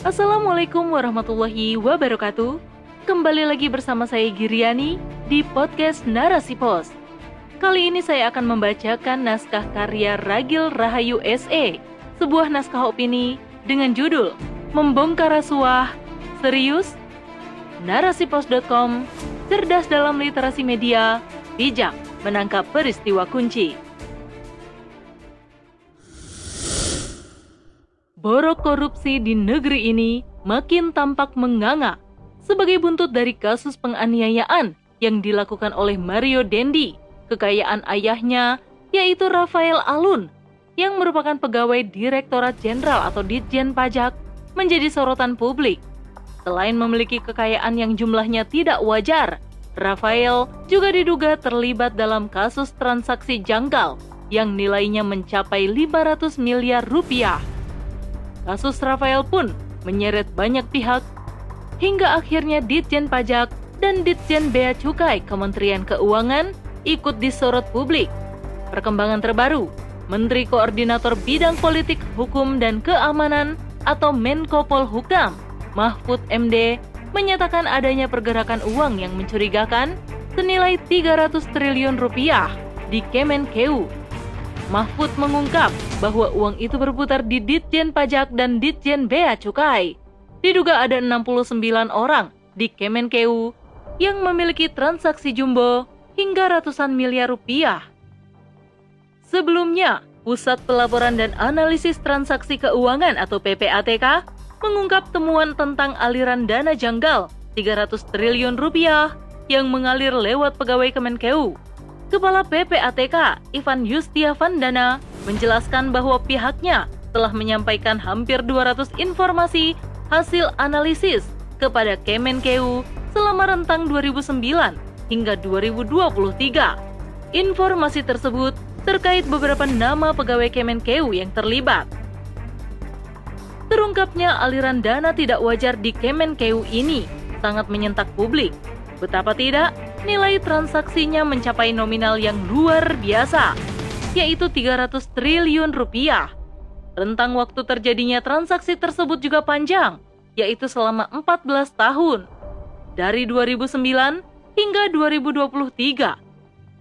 Assalamualaikum warahmatullahi wabarakatuh. Kembali lagi bersama saya Giriani di podcast Narasi Pos. Kali ini saya akan membacakan naskah karya Ragil Rahayu SE, sebuah naskah opini dengan judul Membongkar Rasuah, Serius? Narasipos.com, cerdas dalam literasi media, bijak menangkap peristiwa kunci. Borok korupsi di negeri ini makin tampak menganga sebagai buntut dari kasus penganiayaan yang dilakukan oleh Mario Dendi, kekayaan ayahnya yaitu Rafael Alun yang merupakan pegawai Direktorat Jenderal atau Ditjen Pajak menjadi sorotan publik. Selain memiliki kekayaan yang jumlahnya tidak wajar, Rafael juga diduga terlibat dalam kasus transaksi janggal yang nilainya mencapai 500 miliar rupiah. Kasus Rafael pun menyeret banyak pihak hingga akhirnya Ditjen Pajak dan Ditjen Bea Cukai Kementerian Keuangan ikut disorot publik. Perkembangan terbaru, Menteri Koordinator Bidang Politik, Hukum, dan Keamanan atau Menko Polhukam, Mahfud MD, menyatakan adanya pergerakan uang yang mencurigakan senilai 300 triliun rupiah di Kemenkeu Mahfud mengungkap bahwa uang itu berputar di Ditjen Pajak dan Ditjen Bea Cukai. Diduga ada 69 orang di Kemenkeu yang memiliki transaksi jumbo hingga ratusan miliar rupiah. Sebelumnya, Pusat Pelaporan dan Analisis Transaksi Keuangan atau PPATK mengungkap temuan tentang aliran dana janggal 300 triliun rupiah yang mengalir lewat pegawai Kemenkeu Kepala PPATK, Ivan Yustia Vandana, menjelaskan bahwa pihaknya telah menyampaikan hampir 200 informasi hasil analisis kepada Kemenkeu selama rentang 2009 hingga 2023. Informasi tersebut terkait beberapa nama pegawai Kemenkeu yang terlibat. Terungkapnya aliran dana tidak wajar di Kemenkeu ini sangat menyentak publik. Betapa tidak, nilai transaksinya mencapai nominal yang luar biasa, yaitu 300 triliun rupiah. Rentang waktu terjadinya transaksi tersebut juga panjang, yaitu selama 14 tahun, dari 2009 hingga 2023.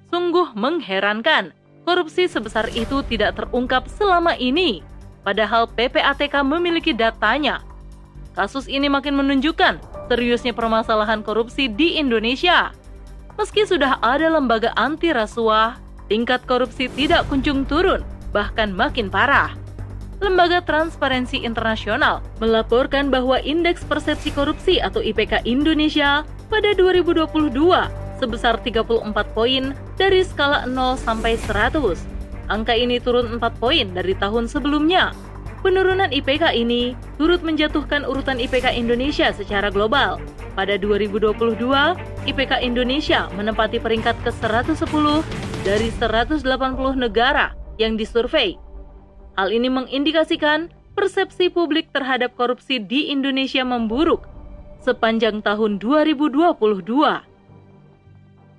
Sungguh mengherankan, korupsi sebesar itu tidak terungkap selama ini, padahal PPATK memiliki datanya. Kasus ini makin menunjukkan seriusnya permasalahan korupsi di Indonesia. Meski sudah ada lembaga anti rasuah, tingkat korupsi tidak kunjung turun, bahkan makin parah. Lembaga Transparansi Internasional melaporkan bahwa Indeks Persepsi Korupsi atau IPK Indonesia pada 2022 sebesar 34 poin dari skala 0 sampai 100. Angka ini turun 4 poin dari tahun sebelumnya. Penurunan IPK ini turut menjatuhkan urutan IPK Indonesia secara global. Pada 2022, IPK Indonesia menempati peringkat ke-110 dari 180 negara yang disurvei. Hal ini mengindikasikan persepsi publik terhadap korupsi di Indonesia memburuk sepanjang tahun 2022.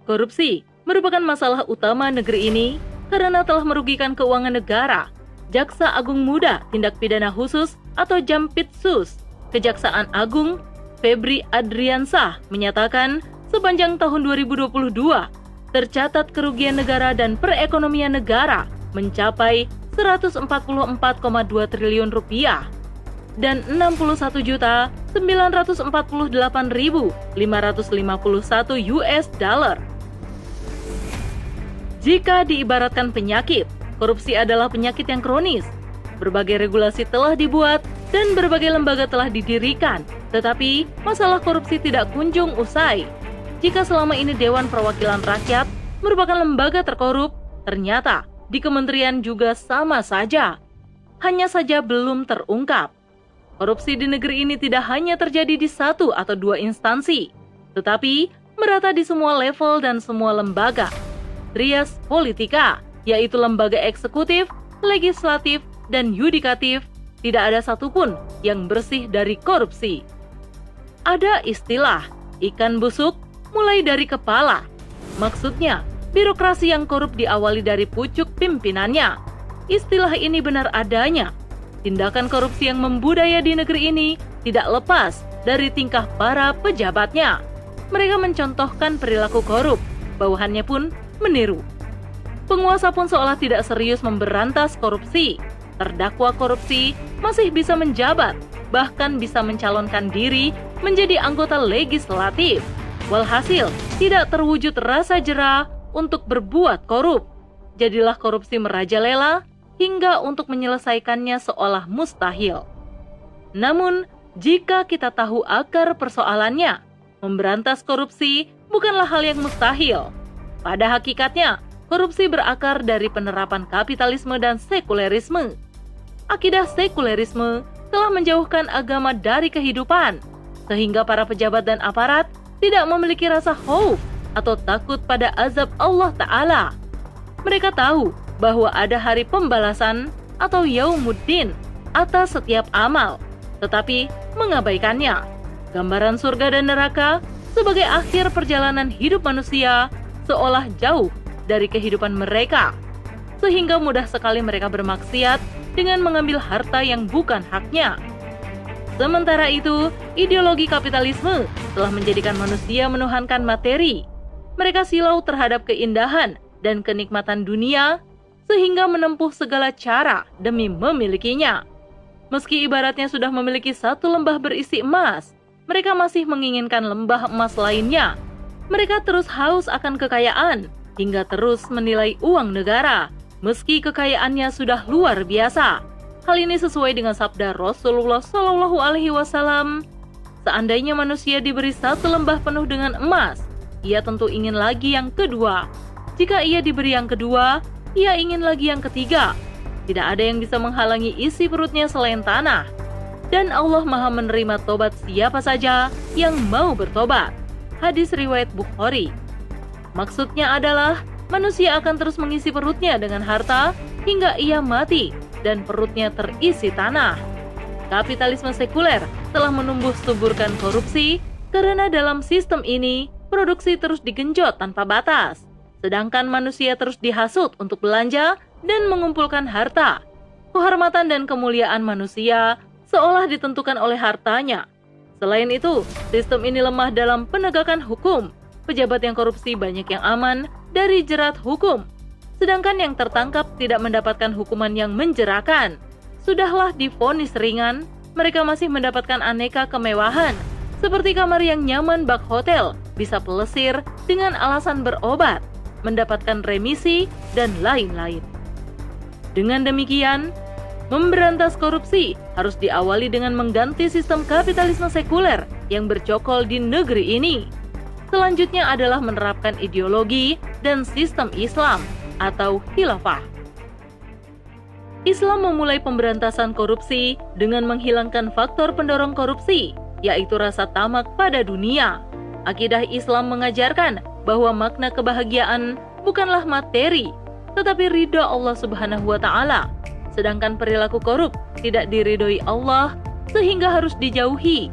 Korupsi merupakan masalah utama negeri ini karena telah merugikan keuangan negara. Jaksa Agung Muda Tindak Pidana Khusus atau Jampitsus, Kejaksaan Agung Febri Adriansah menyatakan sepanjang tahun 2022 tercatat kerugian negara dan perekonomian negara mencapai 144,2 triliun rupiah dan 61 juta 948.551 US dollar. Jika diibaratkan penyakit, korupsi adalah penyakit yang kronis. Berbagai regulasi telah dibuat dan berbagai lembaga telah didirikan, tetapi masalah korupsi tidak kunjung usai. Jika selama ini Dewan Perwakilan Rakyat merupakan lembaga terkorup, ternyata di kementerian juga sama saja. Hanya saja belum terungkap. Korupsi di negeri ini tidak hanya terjadi di satu atau dua instansi, tetapi merata di semua level dan semua lembaga. Trias Politika, yaitu lembaga eksekutif, legislatif, dan yudikatif, tidak ada satupun yang bersih dari korupsi. Ada istilah ikan busuk mulai dari kepala. Maksudnya, birokrasi yang korup diawali dari pucuk pimpinannya. Istilah ini benar adanya. tindakan korupsi yang membudaya di negeri ini tidak lepas dari tingkah para pejabatnya. Mereka mencontohkan perilaku korup, bawahannya pun meniru. Penguasa pun seolah tidak serius memberantas korupsi. Terdakwa korupsi masih bisa menjabat, bahkan bisa mencalonkan diri menjadi anggota legislatif. Walhasil, tidak terwujud rasa jerah untuk berbuat korup. Jadilah korupsi merajalela hingga untuk menyelesaikannya seolah mustahil. Namun, jika kita tahu akar persoalannya, memberantas korupsi bukanlah hal yang mustahil. Pada hakikatnya, korupsi berakar dari penerapan kapitalisme dan sekulerisme. Akidah sekulerisme telah menjauhkan agama dari kehidupan, sehingga para pejabat dan aparat tidak memiliki rasa khauf atau takut pada azab Allah Ta'ala. Mereka tahu bahwa ada hari pembalasan atau yaumuddin atas setiap amal, tetapi mengabaikannya. Gambaran surga dan neraka sebagai akhir perjalanan hidup manusia seolah jauh dari kehidupan mereka, sehingga mudah sekali mereka bermaksiat dengan mengambil harta yang bukan haknya. Sementara itu, ideologi kapitalisme telah menjadikan manusia menuhankan materi. Mereka silau terhadap keindahan dan kenikmatan dunia sehingga menempuh segala cara demi memilikinya. Meski ibaratnya sudah memiliki satu lembah berisi emas, mereka masih menginginkan lembah emas lainnya. Mereka terus haus akan kekayaan hingga terus menilai uang negara, meski kekayaannya sudah luar biasa. Hal ini sesuai dengan sabda Rasulullah Shallallahu Alaihi Wasallam. Seandainya manusia diberi satu lembah penuh dengan emas, ia tentu ingin lagi yang kedua. Jika ia diberi yang kedua, ia ingin lagi yang ketiga. Tidak ada yang bisa menghalangi isi perutnya selain tanah. Dan Allah maha menerima tobat siapa saja yang mau bertobat. Hadis riwayat Bukhari. Maksudnya adalah manusia akan terus mengisi perutnya dengan harta hingga ia mati dan perutnya terisi tanah. Kapitalisme sekuler telah menumbuh suburkan korupsi karena dalam sistem ini produksi terus digenjot tanpa batas sedangkan manusia terus dihasut untuk belanja dan mengumpulkan harta. Kehormatan dan kemuliaan manusia seolah ditentukan oleh hartanya. Selain itu, sistem ini lemah dalam penegakan hukum. Pejabat yang korupsi banyak yang aman dari jerat hukum, sedangkan yang tertangkap tidak mendapatkan hukuman yang menjerakan. Sudahlah difonis ringan, mereka masih mendapatkan aneka kemewahan, seperti kamar yang nyaman bak hotel, bisa pelesir dengan alasan berobat, mendapatkan remisi, dan lain-lain. Dengan demikian, memberantas korupsi harus diawali dengan mengganti sistem kapitalisme sekuler yang bercokol di negeri ini. Selanjutnya adalah menerapkan ideologi dan sistem Islam atau khilafah. Islam memulai pemberantasan korupsi dengan menghilangkan faktor pendorong korupsi, yaitu rasa tamak pada dunia. Akidah Islam mengajarkan bahwa makna kebahagiaan bukanlah materi, tetapi ridho Allah Subhanahu wa taala. Sedangkan perilaku korup tidak diridhoi Allah sehingga harus dijauhi.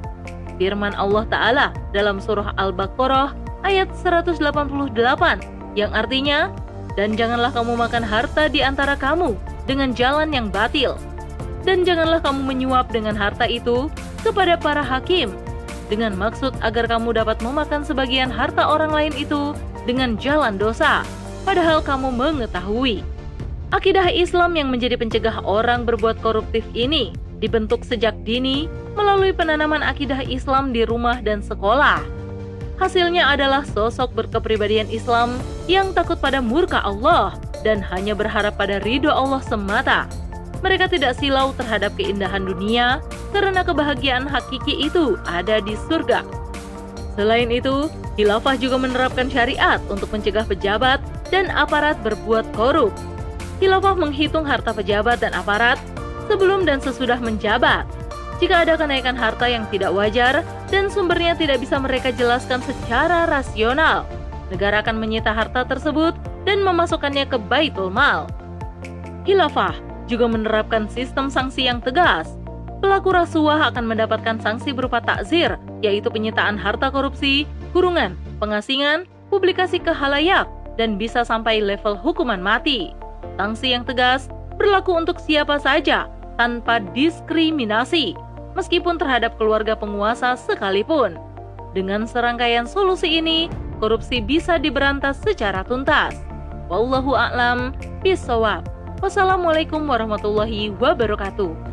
Firman Allah taala dalam surah Al-Baqarah ayat 188 yang artinya dan janganlah kamu makan harta di antara kamu dengan jalan yang batil dan janganlah kamu menyuap dengan harta itu kepada para hakim dengan maksud agar kamu dapat memakan sebagian harta orang lain itu dengan jalan dosa, padahal kamu mengetahui. Akidah Islam yang menjadi pencegah orang berbuat koruptif ini dibentuk sejak dini melalui penanaman akidah Islam di rumah dan sekolah. Hasilnya adalah sosok berkepribadian Islam yang takut pada murka Allah dan hanya berharap pada ridho Allah semata. Mereka tidak silau terhadap keindahan dunia karena kebahagiaan hakiki itu ada di surga. Selain itu, Khilafah juga menerapkan syariat untuk mencegah pejabat dan aparat berbuat korup. Khilafah menghitung harta pejabat dan aparat sebelum dan sesudah menjabat. Jika ada kenaikan harta yang tidak wajar dan sumbernya tidak bisa mereka jelaskan secara rasional, negara akan menyita harta tersebut dan memasukkannya ke baitul mal. Khilafah juga menerapkan sistem sanksi yang tegas. Pelaku rasuah akan mendapatkan sanksi berupa takzir, yaitu penyitaan harta korupsi, kurungan, pengasingan, publikasi ke halayak, dan bisa sampai level hukuman mati. Sanksi yang tegas berlaku untuk siapa saja, tanpa diskriminasi, meskipun terhadap keluarga penguasa sekalipun. Dengan serangkaian solusi ini, korupsi bisa diberantas secara tuntas. Wallahu a'lam bishawab. Wassalamualaikum warahmatullahi wabarakatuh.